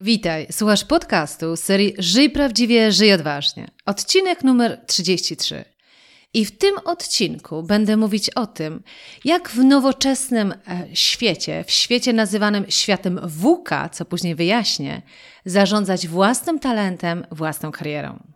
Witaj, słuchasz podcastu serii Żyj prawdziwie, żyj odważnie. Odcinek numer 33. I w tym odcinku będę mówić o tym, jak w nowoczesnym e, świecie, w świecie nazywanym światem WUKA, co później wyjaśnię, zarządzać własnym talentem, własną karierą.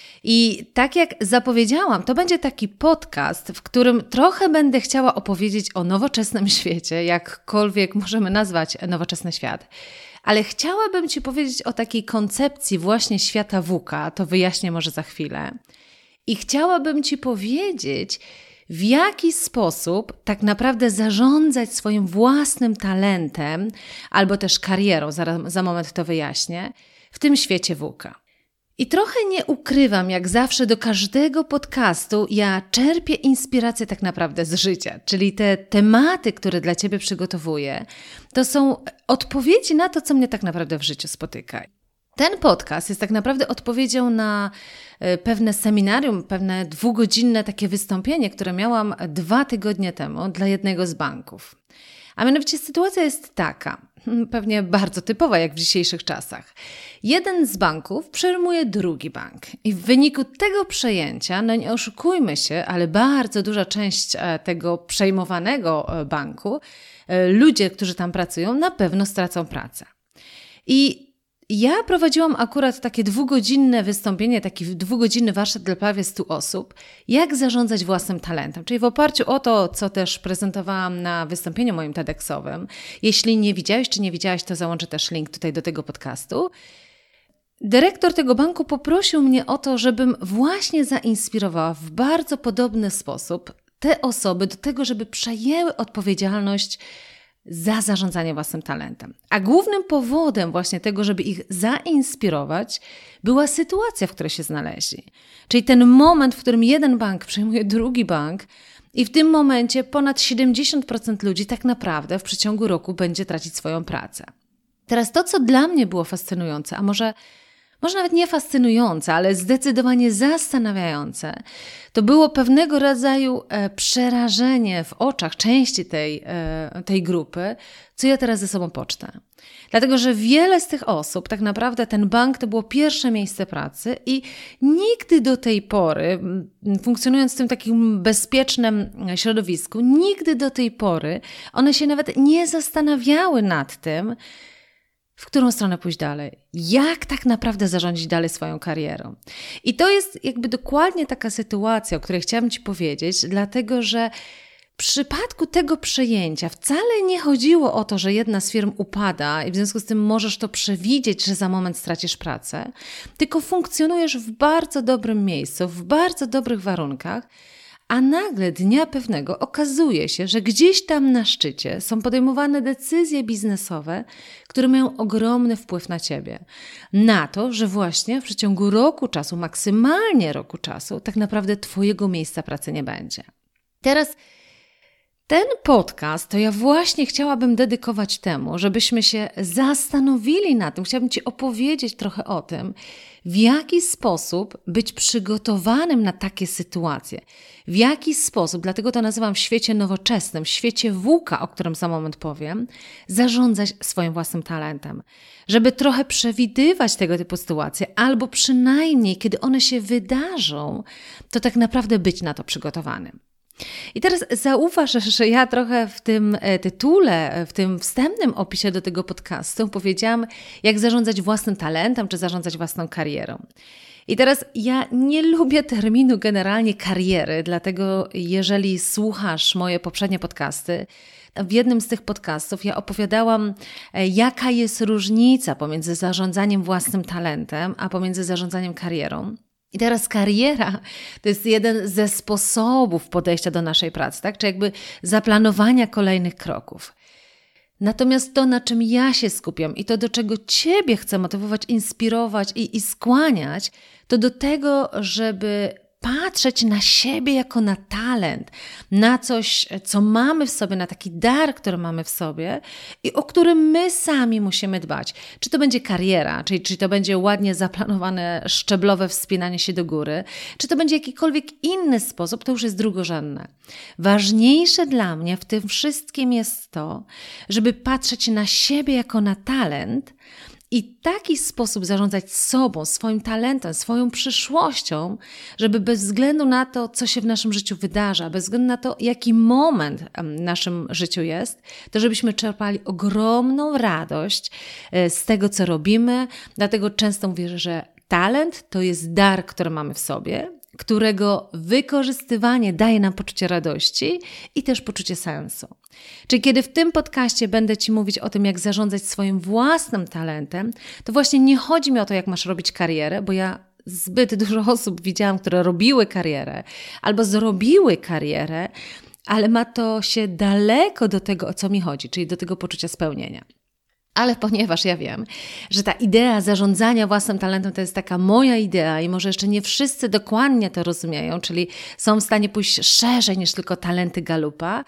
I tak jak zapowiedziałam, to będzie taki podcast, w którym trochę będę chciała opowiedzieć o nowoczesnym świecie, jakkolwiek możemy nazwać nowoczesny świat. Ale chciałabym Ci powiedzieć o takiej koncepcji właśnie świata WUKA, to wyjaśnię może za chwilę. I chciałabym Ci powiedzieć, w jaki sposób tak naprawdę zarządzać swoim własnym talentem albo też karierą, za, za moment to wyjaśnię, w tym świecie WUKA. I trochę nie ukrywam, jak zawsze do każdego podcastu ja czerpię inspirację tak naprawdę z życia, czyli te tematy, które dla Ciebie przygotowuję, to są odpowiedzi na to, co mnie tak naprawdę w życiu spotyka. Ten podcast jest tak naprawdę odpowiedzią na e, pewne seminarium, pewne dwugodzinne takie wystąpienie, które miałam dwa tygodnie temu dla jednego z banków. A mianowicie sytuacja jest taka, pewnie bardzo typowa jak w dzisiejszych czasach. Jeden z banków przejmuje drugi bank i w wyniku tego przejęcia, no nie oszukujmy się, ale bardzo duża część e, tego przejmowanego e, banku, e, ludzie, którzy tam pracują, na pewno stracą pracę. I ja prowadziłam akurat takie dwugodzinne wystąpienie, taki dwugodzinny warsztat dla prawie 100 osób, jak zarządzać własnym talentem, czyli w oparciu o to, co też prezentowałam na wystąpieniu moim TEDxowym. Jeśli nie widziałeś czy nie widziałaś, to załączę też link tutaj do tego podcastu. Dyrektor tego banku poprosił mnie o to, żebym właśnie zainspirowała w bardzo podobny sposób te osoby do tego, żeby przejęły odpowiedzialność za zarządzanie własnym talentem. A głównym powodem właśnie tego, żeby ich zainspirować, była sytuacja, w której się znaleźli. Czyli ten moment, w którym jeden bank przejmuje drugi bank, i w tym momencie ponad 70% ludzi tak naprawdę w przeciągu roku będzie tracić swoją pracę. Teraz to, co dla mnie było fascynujące, a może może nawet nie fascynujące, ale zdecydowanie zastanawiające, to było pewnego rodzaju e, przerażenie w oczach części tej, e, tej grupy, co ja teraz ze sobą pocztę. Dlatego, że wiele z tych osób, tak naprawdę ten bank to było pierwsze miejsce pracy i nigdy do tej pory, funkcjonując w tym takim bezpiecznym środowisku, nigdy do tej pory one się nawet nie zastanawiały nad tym, w którą stronę pójść dalej, jak tak naprawdę zarządzić dalej swoją karierą. I to jest jakby dokładnie taka sytuacja, o której chciałam Ci powiedzieć, dlatego że w przypadku tego przejęcia wcale nie chodziło o to, że jedna z firm upada i w związku z tym możesz to przewidzieć, że za moment stracisz pracę, tylko funkcjonujesz w bardzo dobrym miejscu, w bardzo dobrych warunkach a nagle dnia pewnego okazuje się, że gdzieś tam na szczycie są podejmowane decyzje biznesowe, które mają ogromny wpływ na ciebie. Na to, że właśnie w przeciągu roku czasu, maksymalnie roku czasu, tak naprawdę Twojego miejsca pracy nie będzie. Teraz ten podcast to ja właśnie chciałabym dedykować temu, żebyśmy się zastanowili na tym, chciałabym Ci opowiedzieć trochę o tym, w jaki sposób być przygotowanym na takie sytuacje, w jaki sposób, dlatego to nazywam w świecie nowoczesnym, w świecie włóka, o którym za moment powiem, zarządzać swoim własnym talentem, żeby trochę przewidywać tego typu sytuacje, albo przynajmniej, kiedy one się wydarzą, to tak naprawdę być na to przygotowanym. I teraz zauważ, że ja trochę w tym e, tytule, w tym wstępnym opisie do tego podcastu powiedziałam, jak zarządzać własnym talentem, czy zarządzać własną karierą. I teraz ja nie lubię terminu generalnie kariery, dlatego jeżeli słuchasz moje poprzednie podcasty, w jednym z tych podcastów ja opowiadałam, e, jaka jest różnica pomiędzy zarządzaniem własnym talentem, a pomiędzy zarządzaniem karierą. I teraz kariera to jest jeden ze sposobów podejścia do naszej pracy, tak? Czy jakby zaplanowania kolejnych kroków. Natomiast to, na czym ja się skupiam i to, do czego Ciebie chcę motywować, inspirować i, i skłaniać, to do tego, żeby patrzeć na siebie jako na talent, na coś, co mamy w sobie, na taki dar, który mamy w sobie i o którym my sami musimy dbać. Czy to będzie kariera, czyli czy to będzie ładnie zaplanowane szczeblowe wspinanie się do góry, czy to będzie jakikolwiek inny sposób, to już jest drugorzędne. Ważniejsze dla mnie w tym wszystkim jest to, żeby patrzeć na siebie jako na talent, i taki sposób zarządzać sobą, swoim talentem, swoją przyszłością, żeby bez względu na to, co się w naszym życiu wydarza, bez względu na to, jaki moment w naszym życiu jest, to żebyśmy czerpali ogromną radość e, z tego, co robimy. Dlatego często mówię, że talent to jest dar, który mamy w sobie, którego wykorzystywanie daje nam poczucie radości i też poczucie sensu. Czyli kiedy w tym podcaście będę Ci mówić o tym, jak zarządzać swoim własnym talentem, to właśnie nie chodzi mi o to, jak masz robić karierę, bo ja zbyt dużo osób widziałam, które robiły karierę albo zrobiły karierę, ale ma to się daleko do tego, o co mi chodzi, czyli do tego poczucia spełnienia. Ale ponieważ ja wiem, że ta idea zarządzania własnym talentem to jest taka moja idea i może jeszcze nie wszyscy dokładnie to rozumieją, czyli są w stanie pójść szerzej niż tylko talenty Galupa,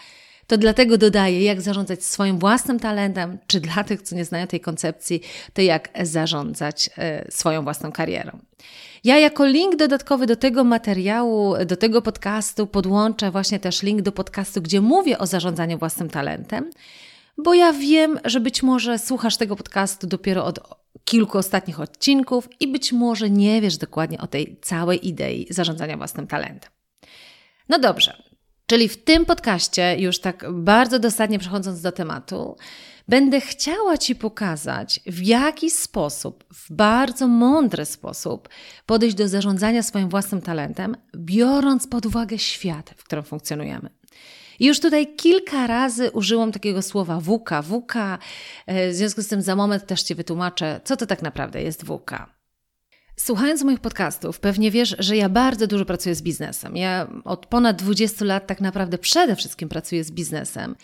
to dlatego dodaję, jak zarządzać swoim własnym talentem, czy dla tych, co nie znają tej koncepcji, to jak zarządzać e, swoją własną karierą. Ja jako link dodatkowy do tego materiału, do tego podcastu podłączę właśnie też link do podcastu, gdzie mówię o zarządzaniu własnym talentem bo ja wiem, że być może słuchasz tego podcastu dopiero od kilku ostatnich odcinków i być może nie wiesz dokładnie o tej całej idei zarządzania własnym talentem. No dobrze, czyli w tym podcaście, już tak bardzo dosadnie przechodząc do tematu, będę chciała Ci pokazać, w jaki sposób, w bardzo mądry sposób podejść do zarządzania swoim własnym talentem, biorąc pod uwagę świat, w którym funkcjonujemy. I już tutaj kilka razy użyłam takiego słowa WUKA. WUKA, e, w związku z tym za moment też Ci wytłumaczę, co to tak naprawdę jest WUKA. Słuchając moich podcastów, pewnie wiesz, że ja bardzo dużo pracuję z biznesem. Ja od ponad 20 lat tak naprawdę przede wszystkim pracuję z biznesem.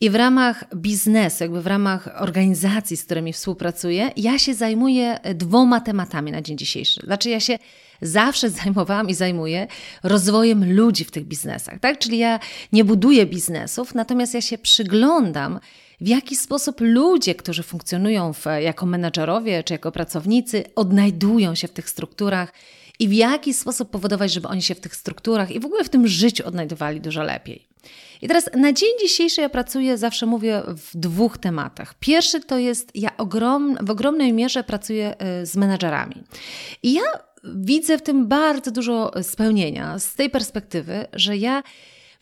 I w ramach biznesu, jakby w ramach organizacji, z którymi współpracuję, ja się zajmuję dwoma tematami na dzień dzisiejszy. Znaczy, ja się zawsze zajmowałam i zajmuję rozwojem ludzi w tych biznesach, tak? Czyli ja nie buduję biznesów, natomiast ja się przyglądam, w jaki sposób ludzie, którzy funkcjonują w, jako menedżerowie czy jako pracownicy, odnajdują się w tych strukturach i w jaki sposób powodować, żeby oni się w tych strukturach i w ogóle w tym życiu odnajdowali dużo lepiej. I teraz na dzień dzisiejszy ja pracuję, zawsze mówię, w dwóch tematach. Pierwszy to jest, ja ogrom, w ogromnej mierze pracuję y, z menedżerami. I ja widzę w tym bardzo dużo spełnienia z tej perspektywy, że ja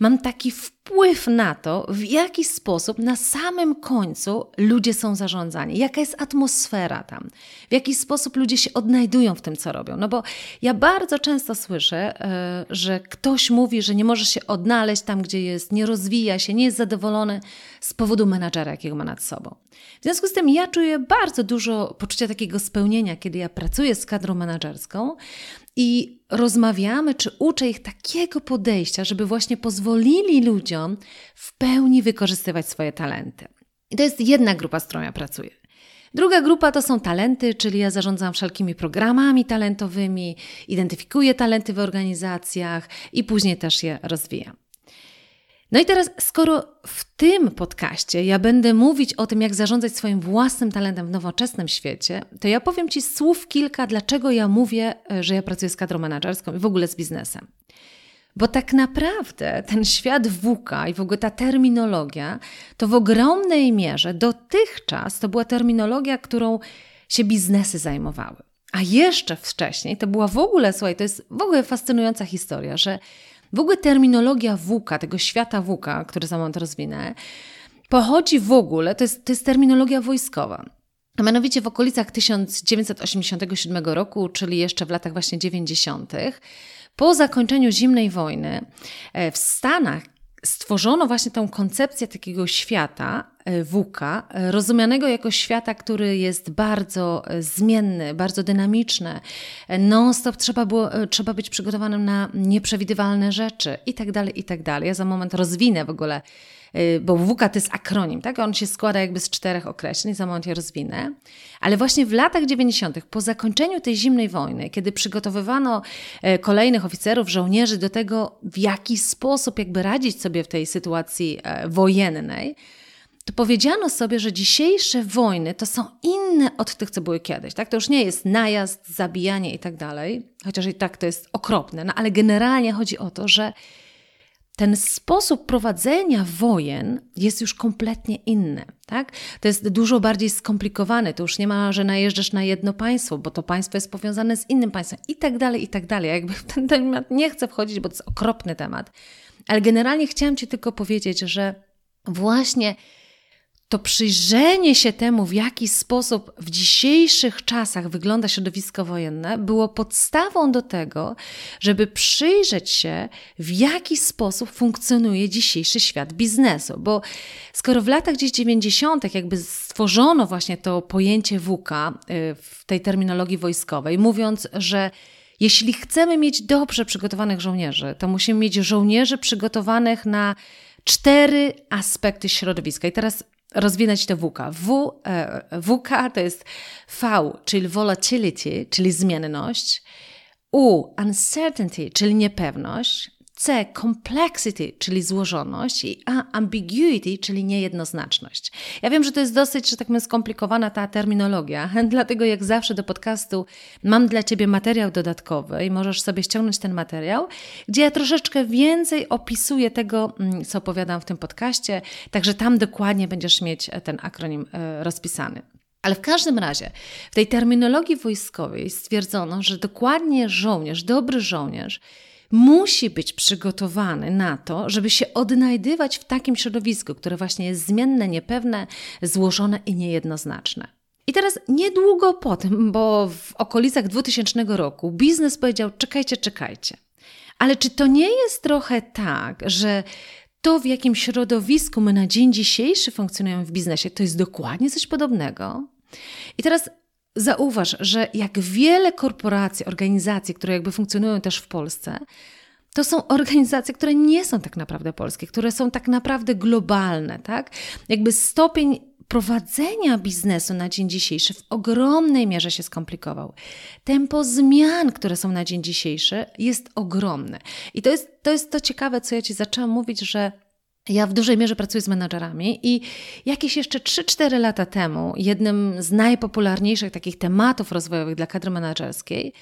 mam taki wpływ na to, w jaki sposób na samym końcu ludzie są zarządzani, jaka jest atmosfera tam, w jaki sposób ludzie się odnajdują w tym, co robią. No bo ja bardzo często słyszę, e, że ktoś mówi, że nie może się odnaleźć tam, gdzie jest, nie rozwija się, nie jest zadowolony z powodu menadżera, jakiego ma nad sobą. W związku z tym ja czuję bardzo dużo poczucia takiego spełnienia, kiedy ja pracuję z kadrą menedżerską i rozmawiamy, czy uczę ich takiego podejścia, żeby właśnie pozwolili ludziom w pełni wykorzystywać swoje talenty. I to jest jedna grupa, z którą ja pracuję. Druga grupa to są talenty, czyli ja zarządzam wszelkimi programami talentowymi, identyfikuję talenty w organizacjach i później też je rozwijam. No i teraz, skoro w tym podcaście ja będę mówić o tym, jak zarządzać swoim własnym talentem w nowoczesnym świecie, to ja powiem Ci słów kilka, dlaczego ja mówię, e, że ja pracuję z kadrą menedżerską i w ogóle z biznesem. Bo tak naprawdę ten świat WUKA i w ogóle ta terminologia, to w ogromnej mierze dotychczas to była terminologia, którą się biznesy zajmowały. A jeszcze wcześniej to była w ogóle, słuchaj, to jest w ogóle fascynująca historia, że W ogóle terminologia WUKA, tego świata WUKA, który za moment rozwinę, pochodzi w ogóle, to jest, to jest terminologia wojskowa. A mianowicie w okolicach 1987 roku, czyli jeszcze w latach właśnie 90., po zakończeniu zimnej wojny e, w Stanach stworzono właśnie tą koncepcję takiego świata, e, WK, e, rozumianego jako świata, który jest bardzo zmienny, bardzo dynamiczny. Non-stop trzeba, było, trzeba być przygotowanym na nieprzewidywalne rzeczy i tak dalej, i tak. Ja za moment rozwinę w ogóle bo WUKA to jest akronim, tak? On się składa jakby z czterech określeń, za moment je rozwinę. Ale właśnie w latach 90., po zakończeniu tej zimnej wojny, kiedy przygotowywano e, kolejnych oficerów, żołnierzy do tego, w jaki sposób jakby radzić sobie w tej sytuacji e, wojennej, to powiedziano sobie, że dzisiejsze wojny to są inne od tych, co były kiedyś. Tak? To już nie jest najazd, zabijanie i tak dalej, chociaż i tak to jest okropne, no ale generalnie chodzi o to, że ten sposób prowadzenia wojen jest już kompletnie inny. Tak? To jest dużo bardziej skomplikowane. To już nie ma, że najeżdżasz na jedno państwo, bo to państwo jest powiązane z innym państwem i tak dalej, i tak dalej. Jakby w ten temat nie chcę wchodzić, bo to jest okropny temat. Ale generalnie chciałam Ci tylko powiedzieć, że właśnie to przyjrzenie się temu, w jaki sposób w dzisiejszych czasach wygląda środowisko wojenne, było podstawą do tego, żeby przyjrzeć się, w jaki sposób funkcjonuje dzisiejszy świat biznesu. Bo skoro w latach gdzieś 90. jakby stworzono właśnie to pojęcie WK y, w tej terminologii wojskowej, mówiąc, że jeśli chcemy mieć dobrze przygotowanych żołnierzy, to musimy mieć żołnierzy przygotowanych na cztery aspekty środowiska. I teraz rozwinąć to WK. W, e, WK to jest V, czyli volatility, czyli zmienność. U, uncertainty, czyli niepewność. C. Complexity, czyli złożoność i A. Ambiguity, czyli niejednoznaczność. Ja wiem, że to jest dosyć, że tak powiem, skomplikowana ta terminologia, dlatego jak zawsze do podcastu mam dla Ciebie materiał dodatkowy i możesz sobie ściągnąć ten materiał, gdzie ja troszeczkę więcej opisuję tego, mm, co opowiadam w tym podcaście, także tam dokładnie będziesz mieć ten akronim e, rozpisany. Ale w każdym razie, w tej terminologii wojskowej stwierdzono, że dokładnie żołnierz, dobry żołnierz, musi być przygotowany na to, żeby się odnajdywać w takim środowisku, które właśnie jest zmienne, niepewne, złożone i niejednoznaczne. I teraz niedługo po tym, bo w okolicach 2000 roku biznes powiedział: czekajcie, czekajcie. Ale czy to nie jest trochę tak, że to, w jakim środowisku my na dzień dzisiejszy funkcjonujemy w biznesie, to jest dokładnie coś podobnego? I teraz zauważ, że jak wiele korporacji, organizacji, które jakby funkcjonują też w Polsce, to są organizacje, które nie są tak naprawdę polskie, które są tak naprawdę globalne, tak? Jakby stopień prowadzenia biznesu na dzień dzisiejszy w ogromnej mierze się skomplikował. Tempo zmian, które są na dzień dzisiejszy, jest ogromne. I to jest to, jest to ciekawe, co ja Ci zaczęłam mówić, że ja w dużej mierze pracuję z menadżerami i jakieś jeszcze 3-4 lata temu jednym z najpopularniejszych takich tematów rozwojowych dla kadry menedżerskiej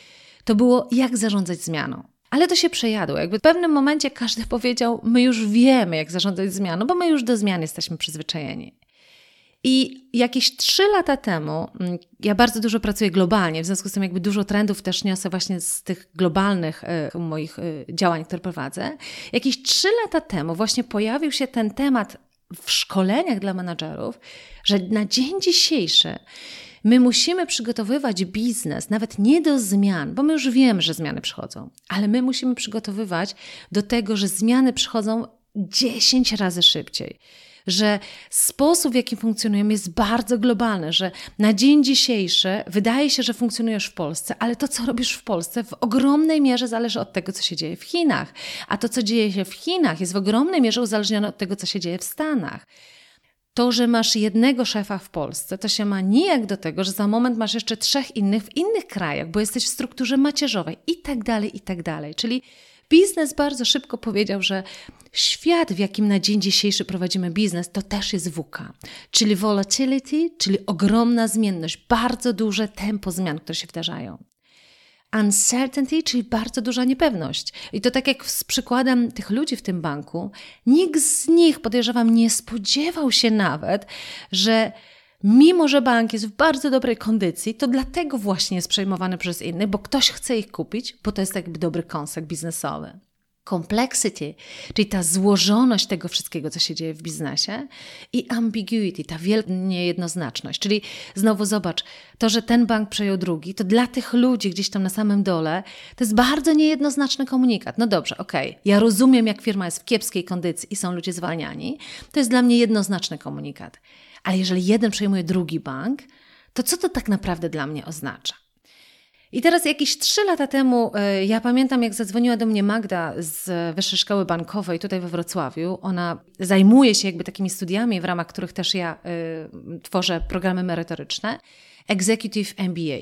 to było jak zarządzać zmianą. Ale to się przejadło. Jakby w pewnym momencie każdy powiedział: My już wiemy, jak zarządzać zmianą, bo my już do zmian jesteśmy przyzwyczajeni. I jakieś trzy lata temu, mm, ja bardzo dużo pracuję globalnie, w związku z tym jakby dużo trendów też niosę właśnie z tych globalnych y, moich y, działań, które prowadzę. Jakieś trzy lata temu właśnie pojawił się ten temat w szkoleniach dla menadżerów, że na dzień dzisiejszy my musimy przygotowywać biznes nawet nie do zmian, bo my już wiemy, że zmiany przychodzą, ale my musimy przygotowywać do tego, że zmiany przychodzą 10 razy szybciej że sposób, w jaki funkcjonujemy, jest bardzo globalny, że na dzień dzisiejszy wydaje się, że funkcjonujesz w Polsce, ale to, co robisz w Polsce, w ogromnej mierze zależy od tego, co się dzieje w Chinach. A to, co dzieje się w Chinach, jest w ogromnej mierze uzależnione od tego, co się dzieje w Stanach. To, że masz jednego szefa w Polsce, to się ma nijak do tego, że za moment masz jeszcze trzech innych w innych krajach, bo jesteś w strukturze macierzowej i tak dalej, i tak dalej. Czyli biznes bardzo szybko powiedział, że świat, w jakim na dzień dzisiejszy prowadzimy biznes, to też jest WK, czyli volatility, czyli ogromna zmienność, bardzo duże tempo zmian, które się wydarzają. Uncertainty, czyli bardzo duża niepewność. I to tak jak z przykładem tych ludzi w tym banku, nikt z nich, podejrzewam, nie spodziewał się nawet, że mimo że bank jest w bardzo dobrej kondycji, to dlatego właśnie jest przejmowany przez innych, bo ktoś chce ich kupić, bo to jest jakby dobry koncept biznesowy. complexity, czyli ta złożoność tego wszystkiego, co się dzieje w biznesie, i ambiguity, ta niejednoznaczność. Czyli znowu zobacz, to, że ten bank przejął drugi, to dla tych ludzi gdzieś tam na samym dole, to jest bardzo niejednoznaczny komunikat. No dobrze, okej, okay. ja rozumiem, jak firma jest w kiepskiej kondycji i są ludzie zwalniani, to jest dla mnie jednoznaczny komunikat. Ale jeżeli jeden przejmuje drugi bank, to co to tak naprawdę dla mnie oznacza? I teraz jakieś trzy lata temu, e, ja pamiętam, jak zadzwoniła do mnie Magda z Wyższej Szkoły Bankowej tutaj we Wrocławiu. Ona zajmuje się jakby takimi studiami, w ramach których też ja y, tworzę programy merytoryczne, Executive MBA.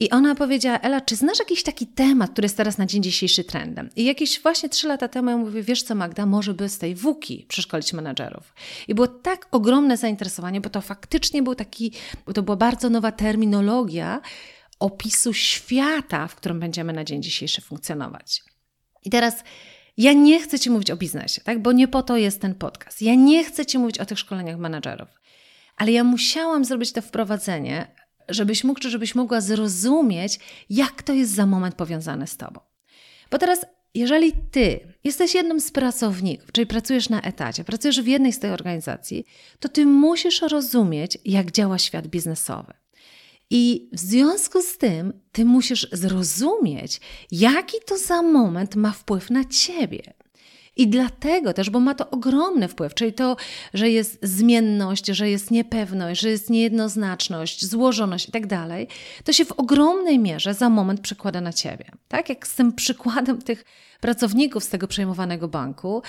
I ona powiedziała, Ela, czy znasz jakiś taki temat, który jest teraz na dzień dzisiejszy trendem? I jakieś właśnie trzy lata temu ja mówię, wiesz co Magda, może by z tej WUKI przeszkolić menedżerów. I było tak ogromne zainteresowanie, bo to faktycznie był taki, to była bardzo nowa terminologia, opisu świata, w którym będziemy na dzień dzisiejszy funkcjonować. I teraz ja nie chcę Ci mówić o biznesie, tak? bo nie po to jest ten podcast. Ja nie chcę Ci mówić o tych szkoleniach menedżerów, ale ja musiałam zrobić to wprowadzenie, żebyś mógł, czy żebyś mogła zrozumieć, jak to jest za moment powiązane z Tobą. Bo teraz, jeżeli Ty jesteś jednym z pracowników, czyli pracujesz na etacie, pracujesz w jednej z tych organizacji, to Ty musisz rozumieć, jak działa świat biznesowy. I w związku z tym ty musisz zrozumieć, jaki to za moment ma wpływ na ciebie. I dlatego też, bo ma to ogromny wpływ, czyli to, że jest zmienność, że jest niepewność, że jest niejednoznaczność, złożoność i tak dalej, to się w ogromnej mierze za moment przekłada na ciebie. Tak jak z tym przykładem tych pracowników z tego przejmowanego banku,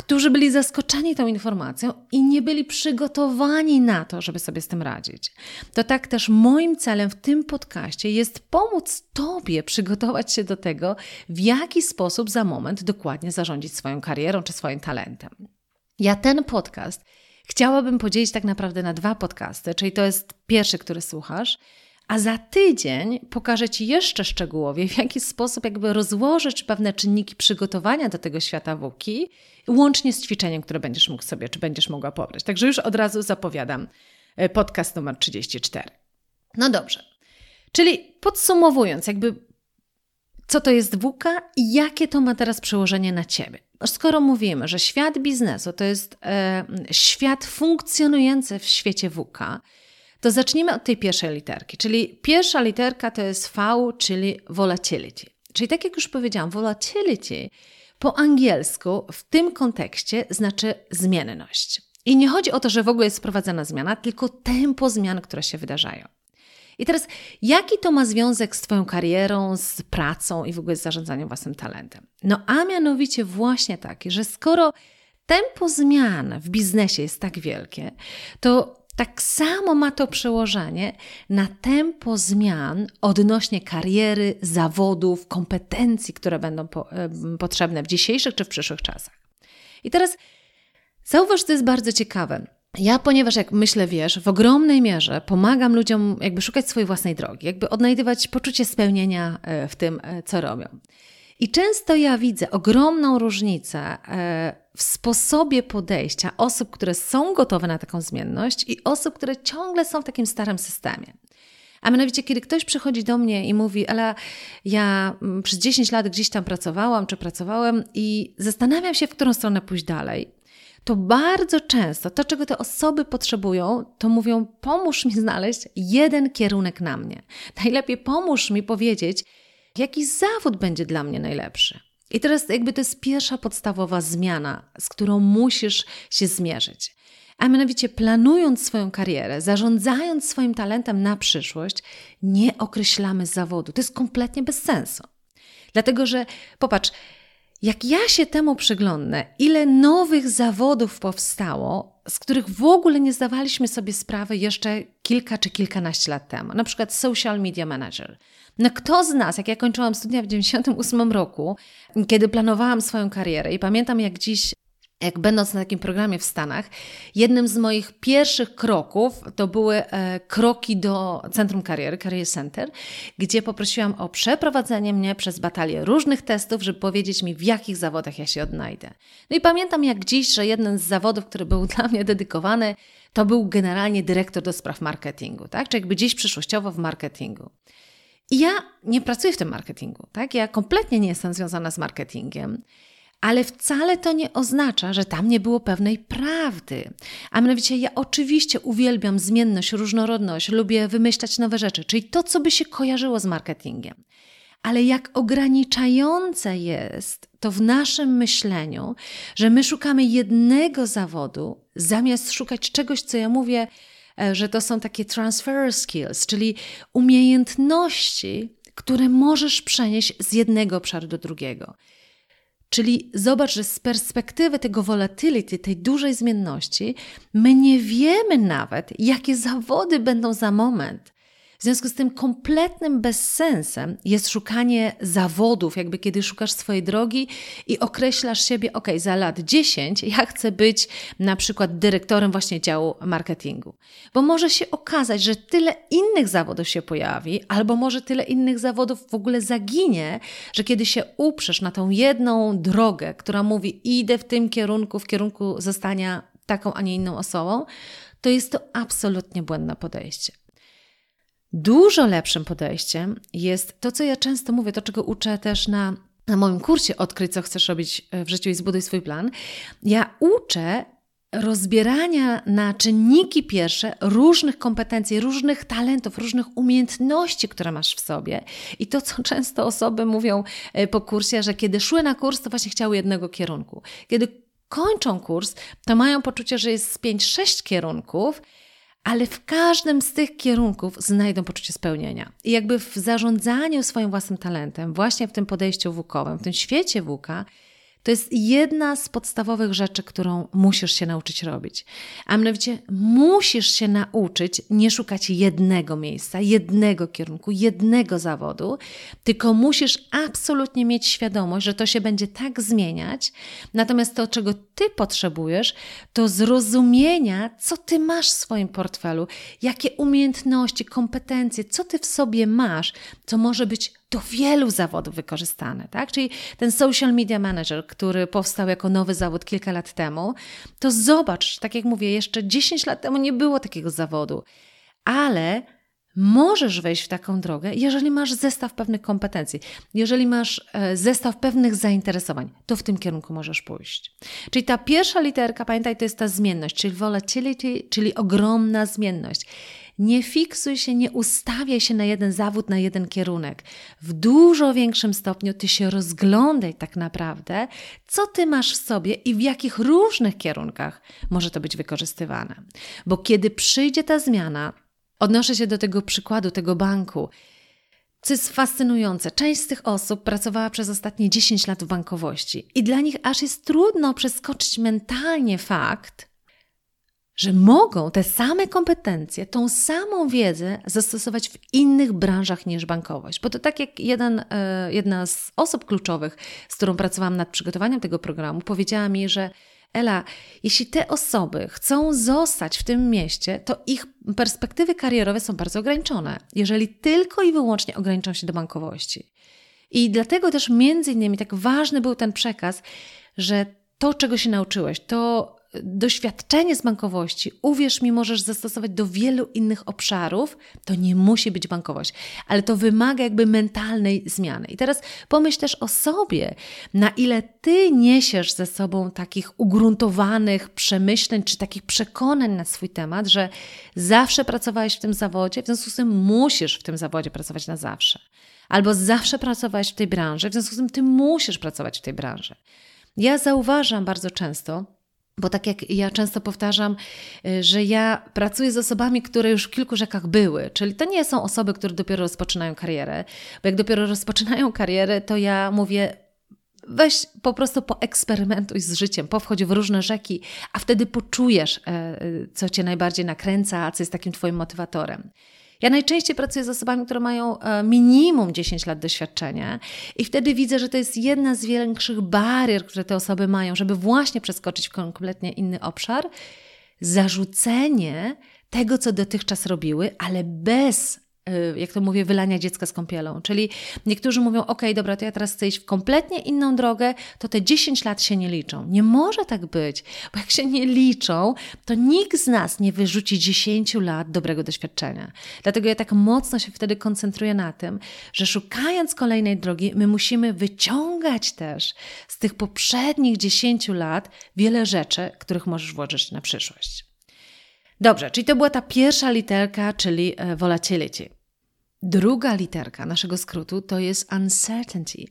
którzy byli zaskoczeni tą informacją i nie byli przygotowani na to, żeby sobie z tym radzić. To tak też moim celem w tym podcaście jest pomóc Tobie przygotować się do tego, w jaki sposób za moment dokładnie zarządzić swoją karierą czy swoim talentem. Ja ten podcast chciałabym podzielić tak naprawdę na dwa podcasty, czyli to jest pierwszy, który słuchasz, a za tydzień pokażę Ci jeszcze szczegółowie, w jaki sposób jakby rozłożyć pewne czynniki przygotowania do tego świata WUKI, łącznie z ćwiczeniem, które będziesz mógł sobie, czy będziesz mogła pobrać. Także już od razu zapowiadam e, podcast numer 34. No dobrze. Czyli podsumowując, jakby co to jest WUKA i jakie to ma teraz przełożenie na Ciebie. Skoro mówimy, że świat biznesu to jest e, świat funkcjonujący w świecie WUKA, to zacznijmy od tej pierwszej literki. Czyli pierwsza literka to jest V, czyli volatility. Czyli tak jak już powiedziałam, volatility po angielsku w tym kontekście znaczy zmienność. I nie chodzi o to, że w ogóle jest wprowadzana zmiana, tylko tempo zmian, które się wydarzają. I teraz, jaki to ma związek z Twoją karierą, z pracą i w ogóle z zarządzaniem własnym talentem? No, a mianowicie właśnie taki, że skoro tempo zmian w biznesie jest tak wielkie, to tak samo ma to przełożenie na tempo zmian odnośnie kariery, zawodów, kompetencji, które będą po, potrzebne w dzisiejszych czy w przyszłych czasach. I teraz zauważ, to jest bardzo ciekawe. Ja, ponieważ jak myślę, wiesz, w ogromnej mierze pomagam ludziom jakby szukać swojej własnej drogi, jakby odnajdywać poczucie spełnienia e, w tym, e, co robią. I często ja widzę ogromną różnicę e, w sposobie podejścia osób, które są gotowe na taką zmienność i osób, które ciągle są w takim starym systemie. A mianowicie, kiedy ktoś przychodzi do mnie i mówi, ale ja mm, przez 10 lat gdzieś tam pracowałam czy pracowałem i zastanawiam się, w którą stronę pójść dalej, to bardzo często to, czego te osoby potrzebują, to mówią: pomóż mi znaleźć jeden kierunek na mnie. Najlepiej pomóż mi powiedzieć, jaki zawód będzie dla mnie najlepszy. I teraz jakby to jest pierwsza podstawowa zmiana, z którą musisz się zmierzyć. A mianowicie planując swoją karierę, zarządzając swoim talentem na przyszłość, nie określamy zawodu. To jest kompletnie bez sensu. Dlatego, że popatrz, jak ja się temu przyglądnę, ile nowych zawodów powstało, z których w ogóle nie zdawaliśmy sobie sprawy jeszcze kilka czy kilkanaście lat temu. Na przykład social media manager. No kto z nas, jak ja kończyłam studia w 98 roku, kiedy planowałam swoją karierę i pamiętam jak dziś jak będąc na takim programie w Stanach, jednym z moich pierwszych kroków to były e, kroki do Centrum Kariery, Career Center, gdzie poprosiłam o przeprowadzenie mnie przez batalię różnych testów, żeby powiedzieć mi, w jakich zawodach ja się odnajdę. No i pamiętam jak dziś, że jeden z zawodów, który był dla mnie dedykowany, to był generalnie dyrektor do spraw marketingu, tak? Czy jakby dziś przyszłościowo w marketingu. I ja nie pracuję w tym marketingu, tak? Ja kompletnie nie jestem związana z marketingiem. Ale wcale to nie oznacza, że tam nie było pewnej prawdy. A mianowicie ja oczywiście uwielbiam zmienność, różnorodność, lubię wymyślać nowe rzeczy, czyli to, co by się kojarzyło z marketingiem. Ale jak ograniczające jest to w naszym myśleniu, że my szukamy jednego zawodu, zamiast szukać czegoś, co ja mówię, e, że to są takie transfer skills, czyli umiejętności, które możesz przenieść z jednego obszaru do drugiego. Czyli zobacz, że z perspektywy tego volatility, tej dużej zmienności, my nie wiemy nawet, jakie zawody będą za moment. W związku z tym kompletnym bezsensem jest szukanie zawodów, jakby kiedy szukasz swojej drogi i określasz siebie, ok, za lat 10 ja chcę być na przykład dyrektorem właśnie działu marketingu. Bo może się okazać, że tyle innych zawodów się pojawi, albo może tyle innych zawodów w ogóle zaginie, że kiedy się uprzesz na tą jedną drogę, która mówi idę w tym kierunku, w kierunku zostania taką, a nie inną osobą, to jest to absolutnie błędne podejście. Dużo lepszym podejściem jest to, co ja często mówię, to czego uczę też na, na moim kursie Odkryj, co chcesz robić w życiu i zbuduj swój plan. Ja uczę rozbierania na czynniki pierwsze różnych kompetencji, różnych talentów, różnych umiejętności, które masz w sobie. I to, co często osoby mówią e, po kursie, że kiedy szły na kurs, to właśnie chciały jednego kierunku. Kiedy kończą kurs, to mają poczucie, że jest 5-6 kierunków, ale w każdym z tych kierunków znajdą poczucie spełnienia. I jakby w zarządzaniu swoim własnym talentem, właśnie w tym podejściu wukowym, w tym świecie wuka, to jest jedna z podstawowych rzeczy, którą musisz się nauczyć robić. A mianowicie musisz się nauczyć nie szukać jednego miejsca, jednego kierunku, jednego zawodu, tylko musisz absolutnie mieć świadomość, że to się będzie tak zmieniać. Natomiast to, czego ty potrzebujesz, to zrozumienia, co ty masz w swoim portfelu, jakie umiejętności, kompetencje, co ty w sobie masz, co może być do wielu zawodów wykorzystane, tak? Czyli ten social media manager, który powstał jako nowy zawód kilka lat temu, to zobacz, tak jak mówię, jeszcze 10 lat temu nie było takiego zawodu, ale Możesz wejść w taką drogę, jeżeli masz zestaw pewnych kompetencji, jeżeli masz e, zestaw pewnych zainteresowań, to w tym kierunku możesz pójść. Czyli ta pierwsza literka, pamiętaj, to jest ta zmienność, czyli volatility, czyli ogromna zmienność. Nie fiksuj się, nie ustawiaj się na jeden zawód, na jeden kierunek. W dużo większym stopniu ty się rozglądaj tak naprawdę, co ty masz w sobie i w jakich różnych kierunkach może to być wykorzystywane. Bo kiedy przyjdzie ta zmiana, odnoszę się do tego przykładu, tego banku. Co jest fascynujące, część z tych osób pracowała przez ostatnie 10 lat w bankowości i dla nich aż jest trudno przeskoczyć mentalnie fakt, że mogą te same kompetencje, tą samą wiedzę zastosować w innych branżach niż bankowość. Bo to tak jak jeden, e, jedna z osób kluczowych, z którą pracowałam nad przygotowaniem tego programu, powiedziała mi, że Ela, jeśli te osoby chcą zostać w tym mieście, to ich perspektywy karierowe są bardzo ograniczone, jeżeli tylko i wyłącznie ograniczą się do bankowości. I dlatego też między innymi tak ważny był ten przekaz, że to, czego się nauczyłeś, to doświadczenie z bankowości, uwierz mi, możesz zastosować do wielu innych obszarów. To nie musi być bankowość, ale to wymaga jakby mentalnej zmiany. I teraz pomyśl też o sobie, na ile ty niesiesz ze sobą takich ugruntowanych przemyśleń czy takich przekonań na swój temat, że zawsze pracowałeś w tym zawodzie, w związku z tym musisz w tym zawodzie pracować na zawsze. Albo zawsze pracowałeś w tej branży, w związku z tym ty musisz pracować w tej branży. Ja zauważam bardzo często, bo tak jak ja często powtarzam, y, że ja pracuję z osobami, które już w kilku rzekach były, czyli to nie są osoby, które dopiero rozpoczynają karierę, bo jak dopiero rozpoczynają karierę, to ja mówię, weź po prostu poeksperymentuj z życiem, powchodź w różne rzeki, a wtedy poczujesz, e, co cię najbardziej nakręca, co jest takim twoim motywatorem. Ja najczęściej pracuję z osobami, które mają e, minimum 10 lat doświadczenia i wtedy widzę, że to jest jedna z większych barier, które te osoby mają, żeby właśnie przeskoczyć w kompletnie inny obszar. Zarzucenie tego, co dotychczas robiły, ale bez jak to mówię, wylania dziecka z kąpielą. Czyli niektórzy mówią, ok, dobra, to ja teraz chcę iść w kompletnie inną drogę, to te 10 lat się nie liczą. Nie może tak być, bo jak się nie liczą, to nikt z nas nie wyrzuci 10 lat dobrego doświadczenia. Dlatego ja tak mocno się wtedy koncentruję na tym, że szukając kolejnej drogi, my musimy wyciągać też z tych poprzednich 10 lat wiele rzeczy, których możesz włożyć na przyszłość. Dobrze, czyli to była ta pierwsza literka, czyli e, volatility. Druga literka naszego skrótu to jest uncertainty.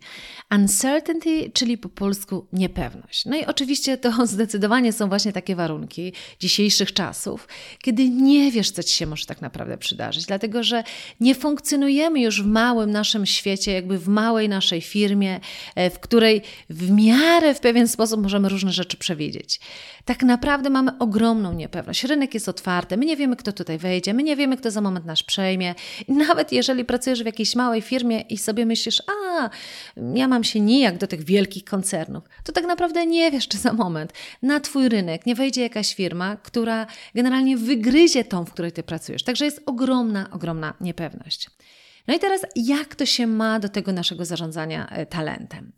Uncertainty, czyli po polsku niepewność. No i oczywiście to zdecydowanie są właśnie takie warunki dzisiejszych czasów, kiedy nie wiesz, co ci się może tak naprawdę przydarzyć, dlatego że nie funkcjonujemy już w małym naszym świecie, jakby w małej naszej firmie, e, w której w miarę w pewien sposób możemy różne rzeczy przewidzieć. Tak naprawdę mamy ogromną niepewność. Rynek jest otwarty, my nie wiemy, kto tutaj wejdzie, my nie wiemy, kto za moment nas przejmie. Nawet jeżeli pracujesz w jakiejś małej firmie i sobie myślisz, a ja mam się nijak do tych wielkich koncernów, to tak naprawdę nie wiesz, czy za moment na Twój rynek nie wejdzie jakaś firma, która generalnie wygryzie tą, w której Ty pracujesz. Także jest ogromna, ogromna niepewność. No i teraz, jak to się ma do tego naszego zarządzania e, talentem?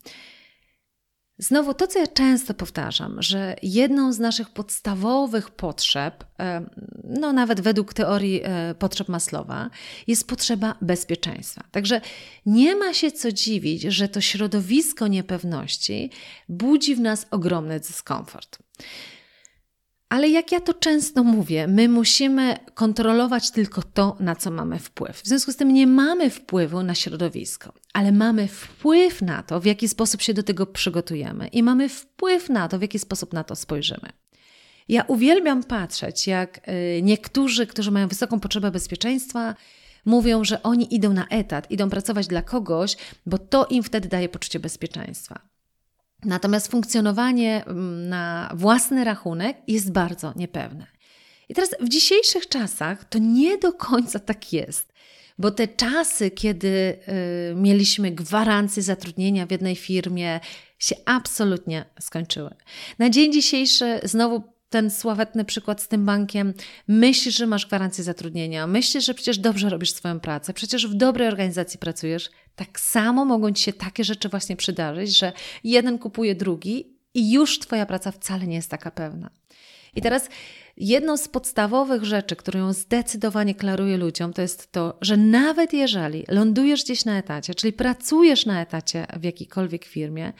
Znowu to, co ja często powtarzam, że jedną z naszych podstawowych potrzeb, e, no nawet według teorii e, potrzeb Maslowa, jest potrzeba bezpieczeństwa. Także nie ma się co dziwić, że to środowisko niepewności budzi w nas ogromny dyskomfort. Ale jak ja to często mówię, my musimy kontrolować tylko to, na co mamy wpływ. W związku z tym nie mamy wpływu na środowisko, ale mamy wpływ na to, w jaki sposób się do tego przygotujemy i mamy wpływ na to, w jaki sposób na to spojrzymy. Ja uwielbiam patrzeć, jak y, niektórzy, którzy mają wysoką potrzebę bezpieczeństwa, mówią, że oni idą na etat, idą pracować dla kogoś, bo to im wtedy daje poczucie bezpieczeństwa. Natomiast funkcjonowanie mm, na własny rachunek jest bardzo niepewne. I teraz w dzisiejszych czasach to nie do końca tak jest, bo te czasy, kiedy y, mieliśmy gwarancję zatrudnienia w jednej firmie, się absolutnie skończyły. Na dzień dzisiejszy znowu ten sławetny przykład z tym bankiem. Myślisz, że masz gwarancję zatrudnienia, myślisz, że przecież dobrze robisz swoją pracę, przecież w dobrej organizacji pracujesz. Tak samo mogą ci się takie rzeczy właśnie przydarzyć, że jeden kupuje drugi i już Twoja praca wcale nie jest taka pewna. I teraz jedną z podstawowych rzeczy, którą zdecydowanie klaruję ludziom, to jest to, że nawet jeżeli lądujesz gdzieś na etacie, czyli pracujesz na etacie w jakiejkolwiek firmie,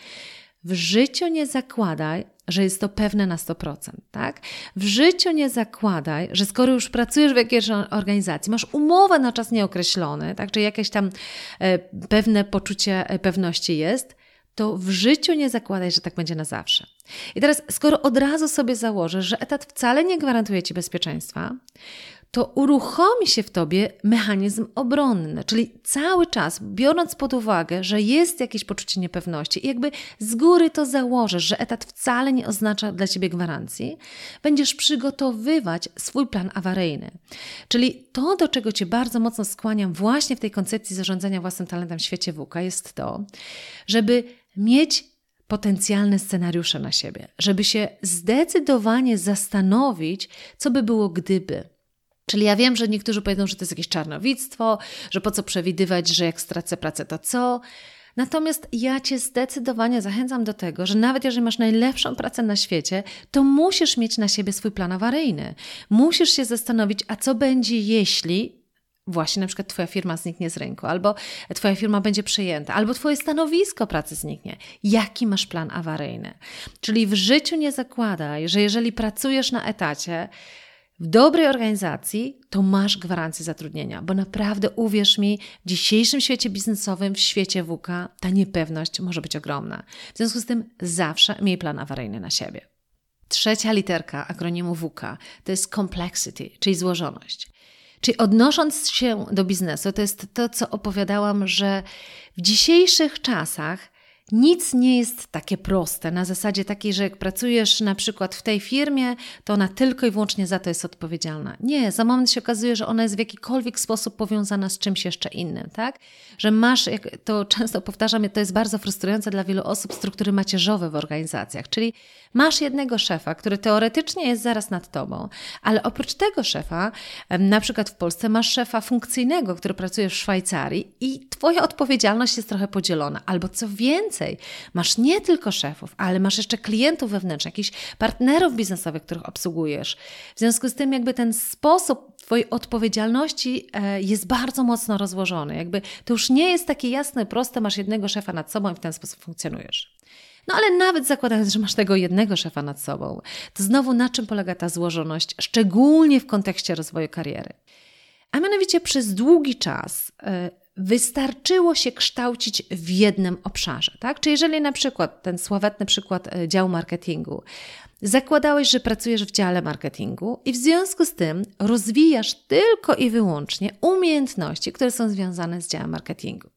w życiu nie zakładaj, że jest to pewne na 100%, tak? W życiu nie zakładaj, że skoro już pracujesz w jakiejś organizacji, masz umowę na czas nieokreślony, tak? Czy jakieś tam e, pewne poczucie e, pewności jest, to w życiu nie zakładaj, że tak będzie na zawsze. I teraz, skoro od razu sobie założysz, że etat wcale nie gwarantuje ci bezpieczeństwa, to uruchomi się w tobie mechanizm obronny, czyli cały czas biorąc pod uwagę, że jest jakieś poczucie niepewności i jakby z góry to założysz, że etat wcale nie oznacza dla ciebie gwarancji, będziesz przygotowywać swój plan awaryjny. Czyli to, do czego cię bardzo mocno skłaniam właśnie w tej koncepcji zarządzania własnym talentem w świecie WUKA, jest to, żeby mieć potencjalne scenariusze na siebie, żeby się zdecydowanie zastanowić, co by było gdyby. Czyli ja wiem, że niektórzy powiedzą, że to jest jakieś czarnowictwo, że po co przewidywać, że jak stracę pracę, to co? Natomiast ja Cię zdecydowanie zachęcam do tego, że nawet jeżeli masz najlepszą pracę na świecie, to musisz mieć na siebie swój plan awaryjny. Musisz się zastanowić, a co będzie, jeśli właśnie na przykład Twoja firma zniknie z rynku, albo Twoja firma będzie przejęta, albo Twoje stanowisko pracy zniknie. Jaki masz plan awaryjny? Czyli w życiu nie zakładaj, że jeżeli pracujesz na etacie, w dobrej organizacji to masz gwarancję zatrudnienia, bo naprawdę uwierz mi, w dzisiejszym świecie biznesowym, w świecie WK, ta niepewność może być ogromna. W związku z tym zawsze miej plan awaryjny na siebie. Trzecia literka akronimu WK to jest complexity, czyli złożoność. Czyli odnosząc się do biznesu, to jest to, co opowiadałam, że w dzisiejszych czasach nic nie jest takie proste, na zasadzie takiej, że jak pracujesz na przykład w tej firmie, to ona tylko i wyłącznie za to jest odpowiedzialna. Nie, za moment się okazuje, że ona jest w jakikolwiek sposób powiązana z czymś jeszcze innym, tak? Że masz, jak to często powtarzam, to jest bardzo frustrujące dla wielu osób, struktury macierzowe w organizacjach, czyli masz jednego szefa, który teoretycznie jest zaraz nad tobą, ale oprócz tego szefa, na przykład w Polsce masz szefa funkcyjnego, który pracuje w Szwajcarii i twoja odpowiedzialność jest trochę podzielona, albo co więcej, więcej. Masz nie tylko szefów, ale masz jeszcze klientów wewnętrznych, jakichś partnerów biznesowych, których obsługujesz. W związku z tym, jakby ten sposób Twojej odpowiedzialności e, jest bardzo mocno rozłożony. Jakby to już nie jest takie jasne, proste, masz jednego szefa nad sobą i w ten sposób funkcjonujesz. No ale nawet zakładając, że masz tego jednego szefa nad sobą, to znowu na czym polega ta złożoność, szczególnie w kontekście rozwoju kariery? A mianowicie przez długi czas e, wystarczyło się kształcić w jednym obszarze. Tak? Czy jeżeli na przykład ten sławetny przykład e, działu marketingu, zakładałeś, że pracujesz w dziale marketingu i w związku z tym rozwijasz tylko i wyłącznie umiejętności, które są związane z działem marketingu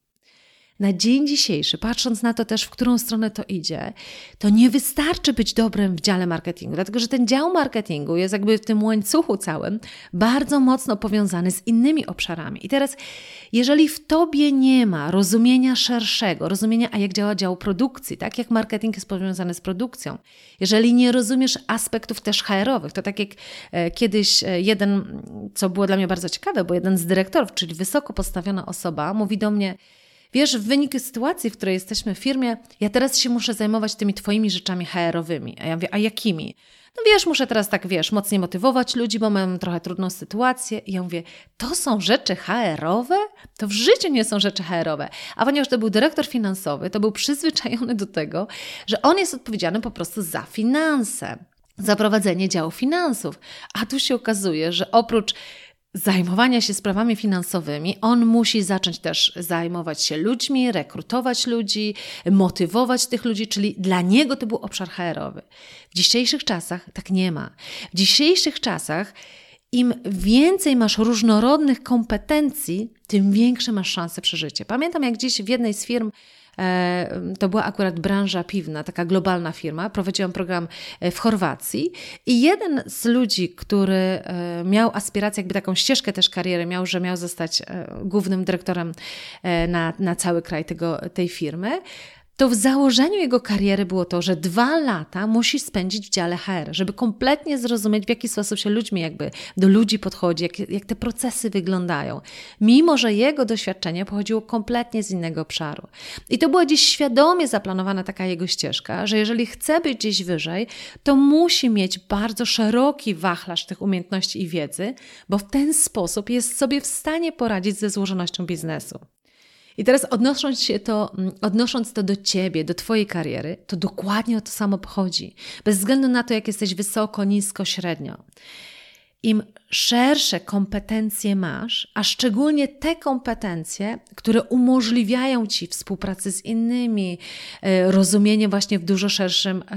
na dzień dzisiejszy, patrząc na to też, w którą stronę to idzie, to nie wystarczy być dobrym w dziale marketingu, dlatego że ten dział marketingu jest jakby w tym łańcuchu całym bardzo mocno powiązany z innymi obszarami. I teraz, jeżeli w tobie nie ma rozumienia szerszego, rozumienia, a jak działa dział produkcji, tak jak marketing jest powiązany z produkcją, jeżeli nie rozumiesz aspektów też HR-owych, to tak jak e, kiedyś e, jeden, co było dla mnie bardzo ciekawe, bo jeden z dyrektorów, czyli wysoko postawiona osoba, mówi do mnie, Wiesz, w wyniku sytuacji, w której jesteśmy w firmie, ja teraz się muszę zajmować tymi Twoimi rzeczami HR-owymi. A ja mówię, a jakimi? No wiesz, muszę teraz tak, wiesz, mocniej motywować ludzi, bo mam trochę trudną sytuację. I ja mówię, to są rzeczy HR-owe? To w życiu nie są rzeczy HR-owe. A ponieważ to był dyrektor finansowy, to był przyzwyczajony do tego, że on jest odpowiedzialny po prostu za finanse, za prowadzenie działu finansów. A tu się okazuje, że oprócz zajmowania się sprawami finansowymi, on musi zacząć też zajmować się ludźmi, rekrutować ludzi, motywować tych ludzi, czyli dla niego to był obszar HR-owy. W dzisiejszych czasach tak nie ma. W dzisiejszych czasach im więcej masz różnorodnych kompetencji, tym większe masz szanse przeżycia. Pamiętam, jak gdzieś w jednej z firm to była akurat branża piwna, taka globalna firma. Prowadziłam program e, w Chorwacji i jeden z ludzi, który e, miał aspirację, jakby taką ścieżkę też kariery miał, że miał zostać głównym dyrektorem na, na cały kraj tego, tej firmy, to w założeniu jego kariery było to, że dwa lata musi spędzić w dziale HR, żeby kompletnie zrozumieć, w jaki sposób się ludźmi jakby do ludzi podchodzi, jak, jak te procesy wyglądają. Mimo, że jego doświadczenie pochodziło kompletnie z innego obszaru. I to była dziś świadomie zaplanowana taka jego ścieżka, że jeżeli chce być gdzieś wyżej, to musi mieć bardzo szeroki wachlarz tych umiejętności i wiedzy, bo w ten sposób jest sobie w stanie poradzić ze złożonością biznesu. I teraz odnosząc, się to, mm, odnosząc to do ciebie, do twojej kariery, to dokładnie o to samo pochodzi. Bez względu na to, jak jesteś wysoko, nisko, średnio. Im szersze kompetencje masz, a szczególnie te kompetencje, które umożliwiają ci współpracę z innymi, e, rozumienie właśnie w dużo szerszym, e, e,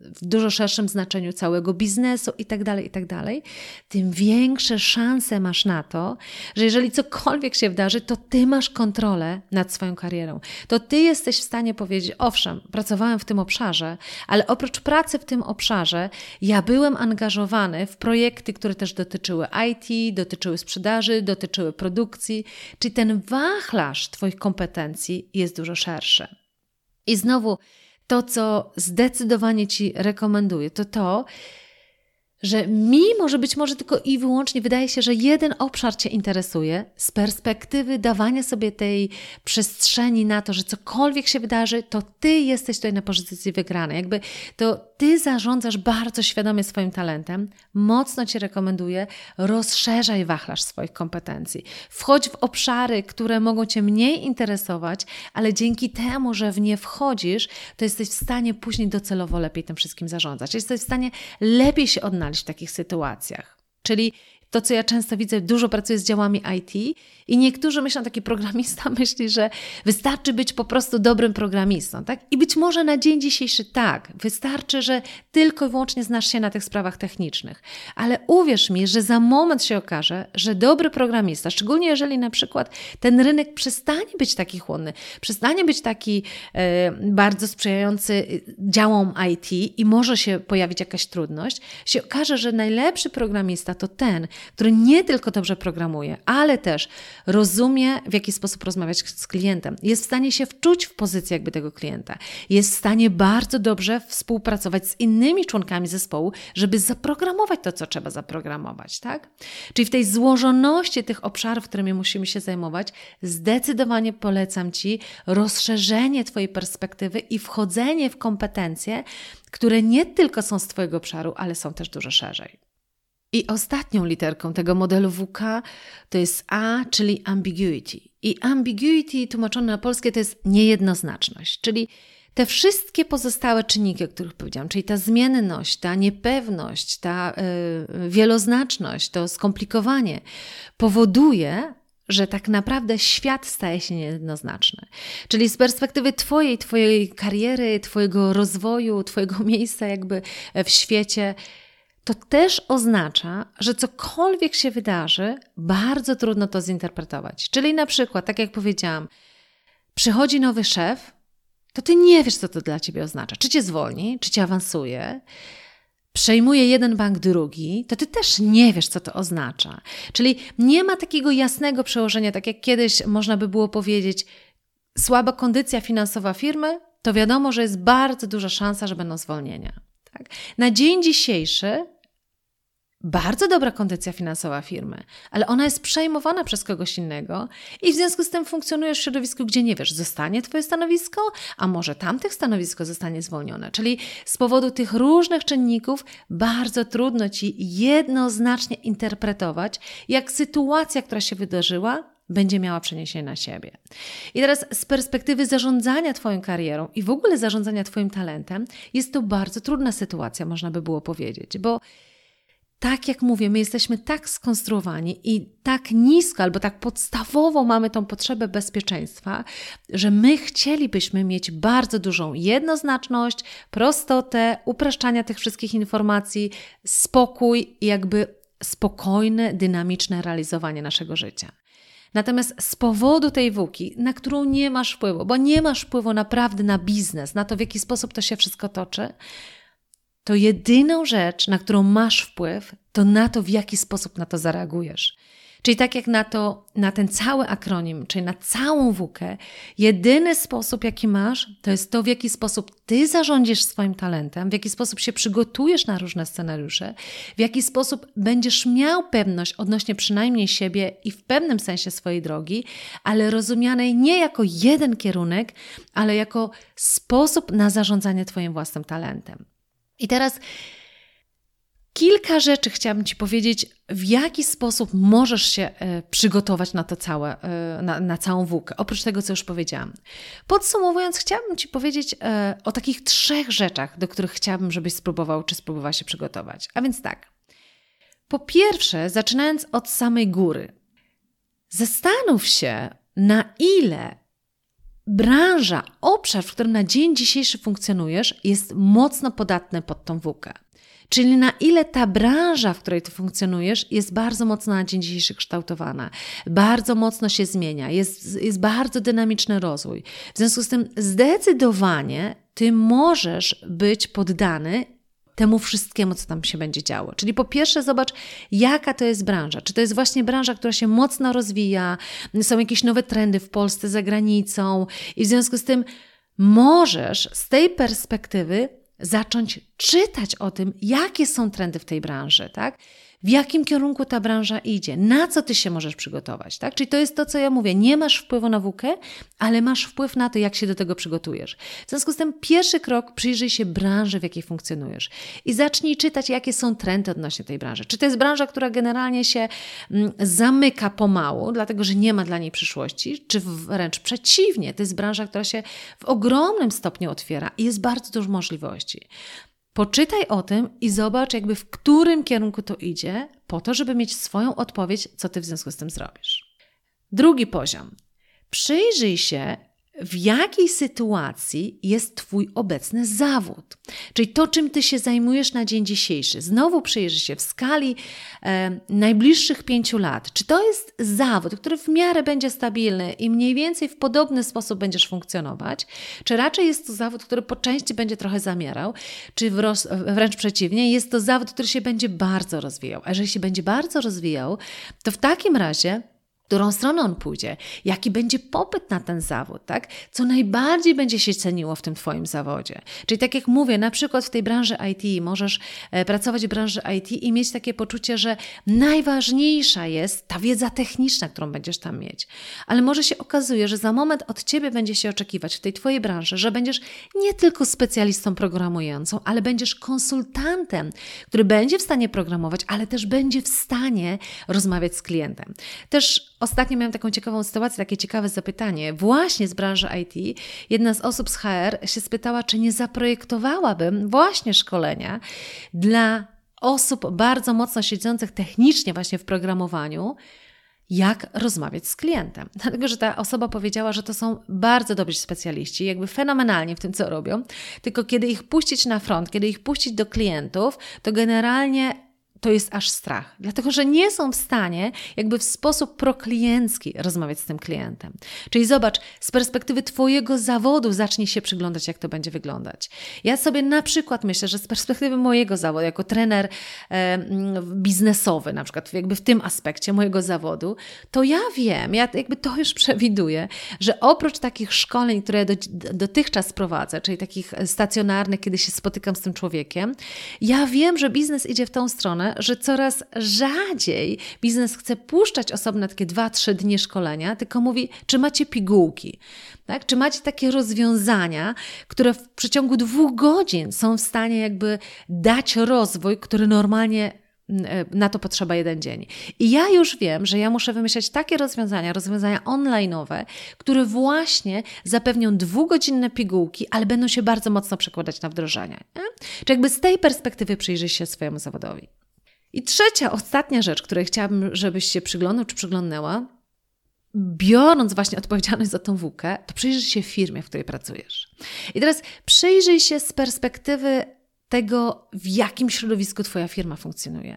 w dużo szerszym znaczeniu całego biznesu itd., tak itd., tak tym większe szanse masz na to, że jeżeli cokolwiek się wydarzy, to ty masz kontrolę nad swoją karierą. To ty jesteś w stanie powiedzieć, owszem, pracowałem w tym obszarze, ale oprócz pracy w tym obszarze, ja byłem angażowany w projekty, które też dotyczyły IT, dotyczyły sprzedaży, dotyczyły produkcji, czyli ten wachlarz Twoich kompetencji jest dużo szerszy. I znowu, to, co zdecydowanie Ci rekomenduję, to to, że mimo, że być może tylko i wyłącznie wydaje się, że jeden obszar Cię interesuje, z perspektywy dawania sobie tej przestrzeni na to, że cokolwiek się wydarzy, to Ty jesteś tutaj na pozycji wygranej. Jakby to Ty zarządzasz bardzo świadomie swoim talentem. Mocno Ci rekomenduję, rozszerzaj wachlarz swoich kompetencji. Wchodź w obszary, które mogą Cię mniej interesować, ale dzięki temu, że w nie wchodzisz, to jesteś w stanie później docelowo lepiej tym wszystkim zarządzać. Jesteś w stanie lepiej się odnaleźć w takich sytuacjach. Czyli to, co ja często widzę, dużo pracuję z działami IT i niektórzy myślą, taki programista myśli, że wystarczy być po prostu dobrym programistą, tak? I być może na dzień dzisiejszy tak, wystarczy, że tylko i wyłącznie znasz się na tych sprawach technicznych. Ale uwierz mi, że za moment się okaże, że dobry programista, szczególnie jeżeli na przykład ten rynek przestanie być taki chłonny, przestanie być taki e, bardzo sprzyjający działom IT i może się pojawić jakaś trudność, się okaże, że najlepszy programista to ten, który nie tylko dobrze programuje, ale też rozumie, w jaki sposób rozmawiać z klientem, jest w stanie się wczuć w pozycję jakby tego klienta, jest w stanie bardzo dobrze współpracować z innymi członkami zespołu, żeby zaprogramować to, co trzeba zaprogramować, tak? Czyli w tej złożoności tych obszarów, którymi musimy się zajmować, zdecydowanie polecam Ci rozszerzenie Twojej perspektywy i wchodzenie w kompetencje, które nie tylko są z Twojego obszaru, ale są też dużo szerzej. I ostatnią literką tego modelu WK to jest A, czyli ambiguity. I ambiguity tłumaczone na polskie to jest niejednoznaczność, czyli te wszystkie pozostałe czynniki, o których powiedziałam, czyli ta zmienność, ta niepewność, ta yy, wieloznaczność, to skomplikowanie, powoduje, że tak naprawdę świat staje się niejednoznaczny. Czyli z perspektywy Twojej, Twojej kariery, Twojego rozwoju, Twojego miejsca jakby w świecie, to też oznacza, że cokolwiek się wydarzy, bardzo trudno to zinterpretować. Czyli na przykład, tak jak powiedziałam, przychodzi nowy szef, to ty nie wiesz, co to dla ciebie oznacza. Czy cię zwolni, czy cię awansuje. Przejmuje jeden bank drugi, to ty też nie wiesz, co to oznacza. Czyli nie ma takiego jasnego przełożenia, tak jak kiedyś można by było powiedzieć, słaba kondycja finansowa firmy, to wiadomo, że jest bardzo duża szansa, że będą zwolnienia. Tak? Na dzień dzisiejszy bardzo dobra kondycja finansowa firmy, ale ona jest przejmowana przez kogoś innego i w związku z tym funkcjonujesz w środowisku, gdzie nie wiesz, zostanie Twoje stanowisko, a może tamtych stanowisko zostanie zwolnione. Czyli z powodu tych różnych czynników bardzo trudno Ci jednoznacznie interpretować, jak sytuacja, która się wydarzyła, będzie miała przeniesienie na siebie. I teraz z perspektywy zarządzania Twoją karierą i w ogóle zarządzania Twoim talentem, jest to bardzo trudna sytuacja, można by było powiedzieć, bo tak jak mówię, my jesteśmy tak skonstruowani i tak nisko albo tak podstawowo mamy tą potrzebę bezpieczeństwa, że my chcielibyśmy mieć bardzo dużą jednoznaczność, prostotę, upraszczania tych wszystkich informacji, spokój i jakby spokojne, dynamiczne realizowanie naszego życia. Natomiast z powodu tej wuki, na którą nie masz wpływu, bo nie masz wpływu naprawdę na biznes, na to, w jaki sposób to się wszystko toczy, to jedyną rzecz, na którą masz wpływ, to na to, w jaki sposób na to zareagujesz. Czyli tak jak na to, na ten cały akronim, czyli na całą WUKę, jedyny sposób, jaki masz, to jest to, w jaki sposób ty zarządzisz swoim talentem, w jaki sposób się przygotujesz na różne scenariusze, w jaki sposób będziesz miał pewność odnośnie przynajmniej siebie i w pewnym sensie swojej drogi, ale rozumianej nie jako jeden kierunek, ale jako sposób na zarządzanie Twoim własnym talentem. I teraz kilka rzeczy chciałabym Ci powiedzieć, w jaki sposób możesz się e, przygotować na to całe, e, na, na całą włókę, oprócz tego, co już powiedziałam. Podsumowując, chciałabym Ci powiedzieć e, o takich trzech rzeczach, do których chciałabym, żebyś spróbował czy spróbowała się przygotować. A więc tak. Po pierwsze, zaczynając od samej góry, zastanów się, na ile branża, obszar, w którym na dzień dzisiejszy funkcjonujesz, jest mocno podatny pod tą włókę. Czyli na ile ta branża, w której ty funkcjonujesz, jest bardzo mocno na dzień dzisiejszy kształtowana, bardzo mocno się zmienia, jest, jest bardzo dynamiczny rozwój. W związku z tym zdecydowanie ty możesz być poddany temu wszystkiemu, co tam się będzie działo. Czyli po pierwsze, zobacz, jaka to jest branża. Czy to jest właśnie branża, która się mocno rozwija, są jakieś nowe trendy w Polsce, za granicą, i w związku z tym możesz z tej perspektywy zacząć czytać o tym, jakie są trendy w tej branży, tak? W jakim kierunku ta branża idzie, na co ty się możesz przygotować, tak? Czyli to jest to, co ja mówię, nie masz wpływu na WUKę, ale masz wpływ na to, jak się do tego przygotujesz. W związku z tym pierwszy krok, przyjrzyj się branży, w jakiej funkcjonujesz i zacznij czytać, jakie są trendy odnośnie tej branży. Czy to jest branża, która generalnie się mm, zamyka pomału, dlatego że nie ma dla niej przyszłości, czy wręcz przeciwnie, to jest branża, która się w ogromnym stopniu otwiera i jest bardzo dużo możliwości. Poczytaj o tym i zobacz, jakby w którym kierunku to idzie, po to, żeby mieć swoją odpowiedź, co ty w związku z tym zrobisz. Drugi poziom. Przyjrzyj się, w jakiej sytuacji jest Twój obecny zawód. Czyli to, czym Ty się zajmujesz na dzień dzisiejszy. Znowu przyjrzyj się w skali e, najbliższych pięciu lat. Czy to jest zawód, który w miarę będzie stabilny i mniej więcej w podobny sposób będziesz funkcjonować? Czy raczej jest to zawód, który po części będzie trochę zamierał? Czy wręcz przeciwnie, jest to zawód, który się będzie bardzo rozwijał? A jeżeli się będzie bardzo rozwijał, to w takim razie którą stronę on pójdzie, jaki będzie popyt na ten zawód, tak? Co najbardziej będzie się ceniło w tym Twoim zawodzie. Czyli tak jak mówię, na przykład w tej branży IT możesz e, pracować w branży IT i mieć takie poczucie, że najważniejsza jest ta wiedza techniczna, którą będziesz tam mieć. Ale może się okazuje, że za moment od Ciebie będzie się oczekiwać w tej Twojej branży, że będziesz nie tylko specjalistą programującą, ale będziesz konsultantem, który będzie w stanie programować, ale też będzie w stanie rozmawiać z klientem. Też Ostatnio miałam taką ciekawą sytuację, takie ciekawe zapytanie. Właśnie z branży IT jedna z osób z HR się spytała, czy nie zaprojektowałabym właśnie szkolenia dla osób bardzo mocno siedzących technicznie właśnie w programowaniu, jak rozmawiać z klientem. Dlatego, że ta osoba powiedziała, że to są bardzo dobrzy specjaliści, jakby fenomenalnie w tym, co robią, tylko kiedy ich puścić na front, kiedy ich puścić do klientów, to generalnie to jest aż strach, dlatego że nie są w stanie jakby w sposób prokliencki rozmawiać z tym klientem. Czyli zobacz, z perspektywy Twojego zawodu zacznij się przyglądać, jak to będzie wyglądać. Ja sobie na przykład myślę, że z perspektywy mojego zawodu, jako trener e, biznesowy, na przykład jakby w tym aspekcie mojego zawodu, to ja wiem, ja jakby to już przewiduję, że oprócz takich szkoleń, które do, dotychczas prowadzę, czyli takich stacjonarnych, kiedy się spotykam z tym człowiekiem, ja wiem, że biznes idzie w tą stronę, że coraz rzadziej biznes chce puszczać osobne takie 2-3 dni szkolenia, tylko mówi, czy macie pigułki, tak? czy macie takie rozwiązania, które w przeciągu dwóch godzin są w stanie jakby dać rozwój, który normalnie e, na to potrzeba jeden dzień. I ja już wiem, że ja muszę wymyślać takie rozwiązania, rozwiązania online'owe, które właśnie zapewnią dwugodzinne pigułki, ale będą się bardzo mocno przekładać na wdrożenie. Nie? Czy jakby z tej perspektywy przyjrzyj się swojemu zawodowi. I trzecia, ostatnia rzecz, której chciałabym, żebyś się przyglądał czy przyglądnęła, biorąc właśnie odpowiedzialność za tą włókę, to przyjrzyj się firmie, w której pracujesz. I teraz przyjrzyj się z perspektywy tego, w jakim środowisku Twoja firma funkcjonuje.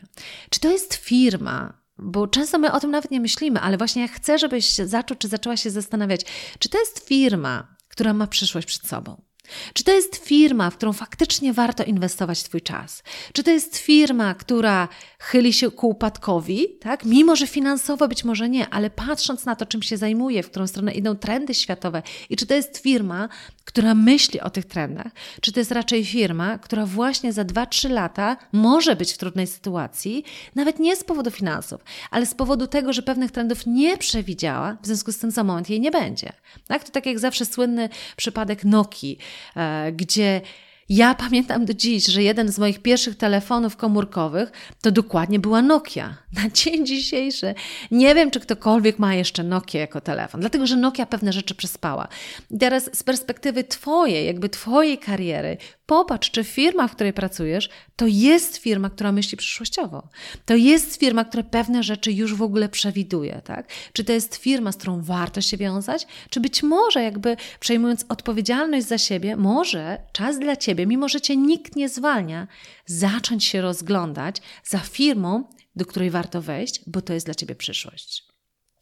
Czy to jest firma, bo często my o tym nawet nie myślimy, ale właśnie ja chcę, żebyś zaczął czy zaczęła się zastanawiać, czy to jest firma, która ma przyszłość przed sobą. Czy to jest firma, w którą faktycznie warto inwestować Twój czas? Czy to jest firma, która chyli się ku upadkowi, tak? Mimo, że finansowo być może nie, ale patrząc na to, czym się zajmuje, w którą stronę idą trendy światowe i czy to jest firma, która myśli o tych trendach, czy to jest raczej firma, która właśnie za 2-3 lata może być w trudnej sytuacji, nawet nie z powodu finansów, ale z powodu tego, że pewnych trendów nie przewidziała, w związku z tym za moment jej nie będzie. Tak? To tak jak zawsze słynny przypadek Nokii, e, gdzie ja pamiętam do dziś, że jeden z moich pierwszych telefonów komórkowych to dokładnie była Nokia. Na dzień dzisiejszy nie wiem, czy ktokolwiek ma jeszcze Nokia jako telefon, dlatego że Nokia pewne rzeczy przespała. I teraz z perspektywy Twojej, jakby Twojej kariery, Popatrz, czy firma, w której pracujesz, to jest firma, która myśli przyszłościowo. To jest firma, która pewne rzeczy już w ogóle przewiduje, tak? Czy to jest firma, z którą warto się wiązać? Czy być może, jakby przejmując odpowiedzialność za siebie, może czas dla ciebie, mimo że cię nikt nie zwalnia, zacząć się rozglądać za firmą, do której warto wejść, bo to jest dla ciebie przyszłość.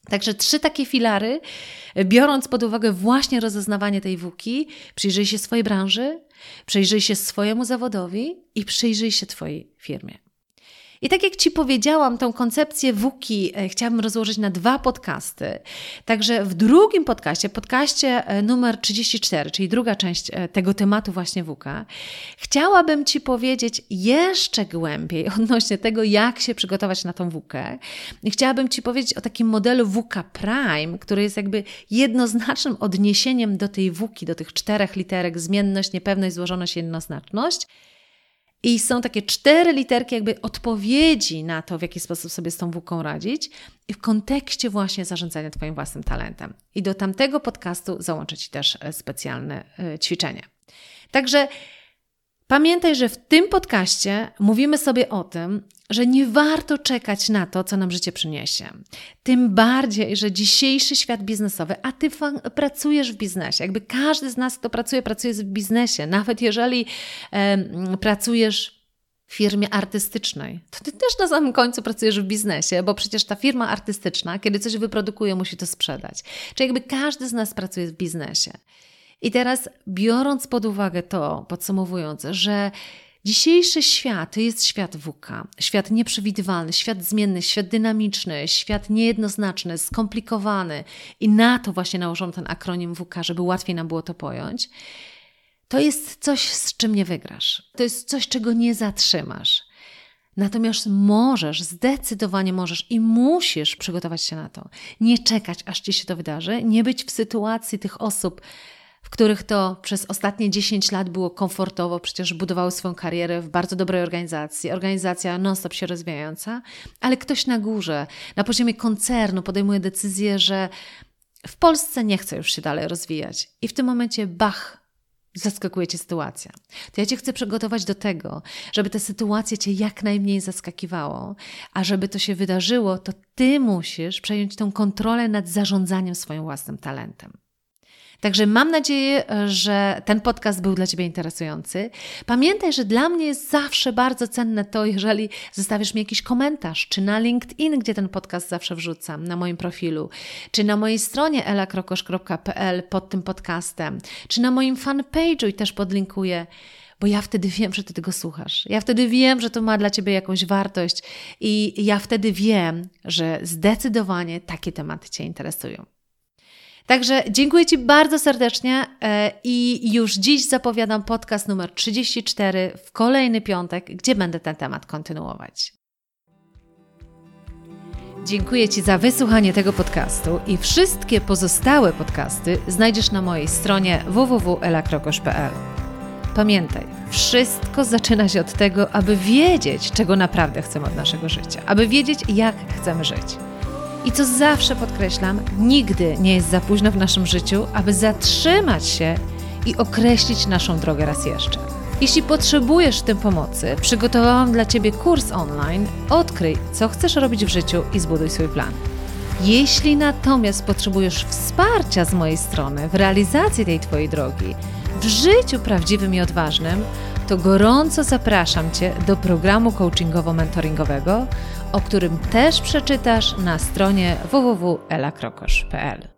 Także trzy takie filary, biorąc pod uwagę właśnie rozeznawanie tej włóki, przyjrzyj się swojej branży, przyjrzyj się swojemu zawodowi i przyjrzyj się Twojej firmie. I tak jak Ci powiedziałam, tą koncepcję WUKI e, chciałabym rozłożyć na dwa podcasty. Także w drugim podcaście, podcaście e, numer 34, czyli druga część e, tego tematu właśnie WUKA, chciałabym Ci powiedzieć jeszcze głębiej odnośnie tego, jak się przygotować na tą WUKę. I chciałabym Ci powiedzieć o takim modelu WUKA Prime, który jest jakby jednoznacznym odniesieniem do tej WUKI, do tych czterech literek zmienność, niepewność, złożoność, jednoznaczność. I są takie cztery literki, jakby odpowiedzi na to, w jaki sposób sobie z tą włóką radzić, i w kontekście właśnie zarządzania Twoim własnym talentem. I do tamtego podcastu załączę Ci też e, specjalne e, ćwiczenie. Także Pamiętaj, że w tym podcaście mówimy sobie o tym, że nie warto czekać na to, co nam życie przyniesie. Tym bardziej, że dzisiejszy świat biznesowy, a ty pracujesz w biznesie, jakby każdy z nas, kto pracuje, pracuje w biznesie, nawet jeżeli e, pracujesz w firmie artystycznej, to ty też na samym końcu pracujesz w biznesie, bo przecież ta firma artystyczna, kiedy coś wyprodukuje, musi to sprzedać. Czyli jakby każdy z nas pracuje w biznesie. I teraz, biorąc pod uwagę to, podsumowując, że Dzisiejszy świat jest świat WK, świat nieprzewidywalny, świat zmienny, świat dynamiczny, świat niejednoznaczny, skomplikowany i na to właśnie nałożono ten akronim WK, żeby łatwiej nam było to pojąć. To jest coś, z czym nie wygrasz. To jest coś, czego nie zatrzymasz. Natomiast możesz, zdecydowanie możesz i musisz przygotować się na to. Nie czekać, aż ci się to wydarzy, nie być w sytuacji tych osób, w których to przez ostatnie 10 lat było komfortowo, przecież budowały swoją karierę w bardzo dobrej organizacji, organizacja non-stop się rozwijająca, ale ktoś na górze, na poziomie koncernu podejmuje decyzję, że w Polsce nie chce już się dalej rozwijać. I w tym momencie bach, zaskakuje cię sytuacja. To ja cię chcę przygotować do tego, żeby te sytuacje cię jak najmniej zaskakiwało, a żeby to się wydarzyło, to ty musisz przejąć tą kontrolę nad zarządzaniem swoim własnym talentem. Także mam nadzieję, że ten podcast był dla Ciebie interesujący. Pamiętaj, że dla mnie jest zawsze bardzo cenne to, jeżeli zostawisz mi jakiś komentarz, czy na LinkedIn, gdzie ten podcast zawsze wrzucam, na moim profilu, czy na mojej stronie elakrokosz.pl pod tym podcastem, czy na moim fanpage'u i też podlinkuję bo ja wtedy wiem, że Ty tego słuchasz. Ja wtedy wiem, że to ma dla Ciebie jakąś wartość i ja wtedy wiem, że zdecydowanie takie tematy Cię interesują. Także dziękuję Ci bardzo serdecznie e, i już dziś zapowiadam podcast numer 34 w kolejny piątek, gdzie będę ten temat kontynuować. Dziękuję Ci za wysłuchanie tego podcastu i wszystkie pozostałe podcasty znajdziesz na mojej stronie www.elakrokosz.pl. Pamiętaj, wszystko zaczyna się od tego, aby wiedzieć, czego naprawdę chcemy od naszego życia, aby wiedzieć, jak chcemy żyć. I co zawsze podkreślam, nigdy nie jest za późno w naszym życiu, aby zatrzymać się i określić naszą drogę raz jeszcze. Jeśli potrzebujesz w tym pomocy, przygotowałam dla Ciebie kurs online Odkryj, co chcesz robić w życiu i zbuduj swój plan. Jeśli natomiast potrzebujesz wsparcia z mojej strony w realizacji tej Twojej drogi, w życiu prawdziwym i odważnym, to gorąco zapraszam Cię do programu coachingowo-mentoringowego, o którym też przeczytasz na stronie www.elakrokosz.pl.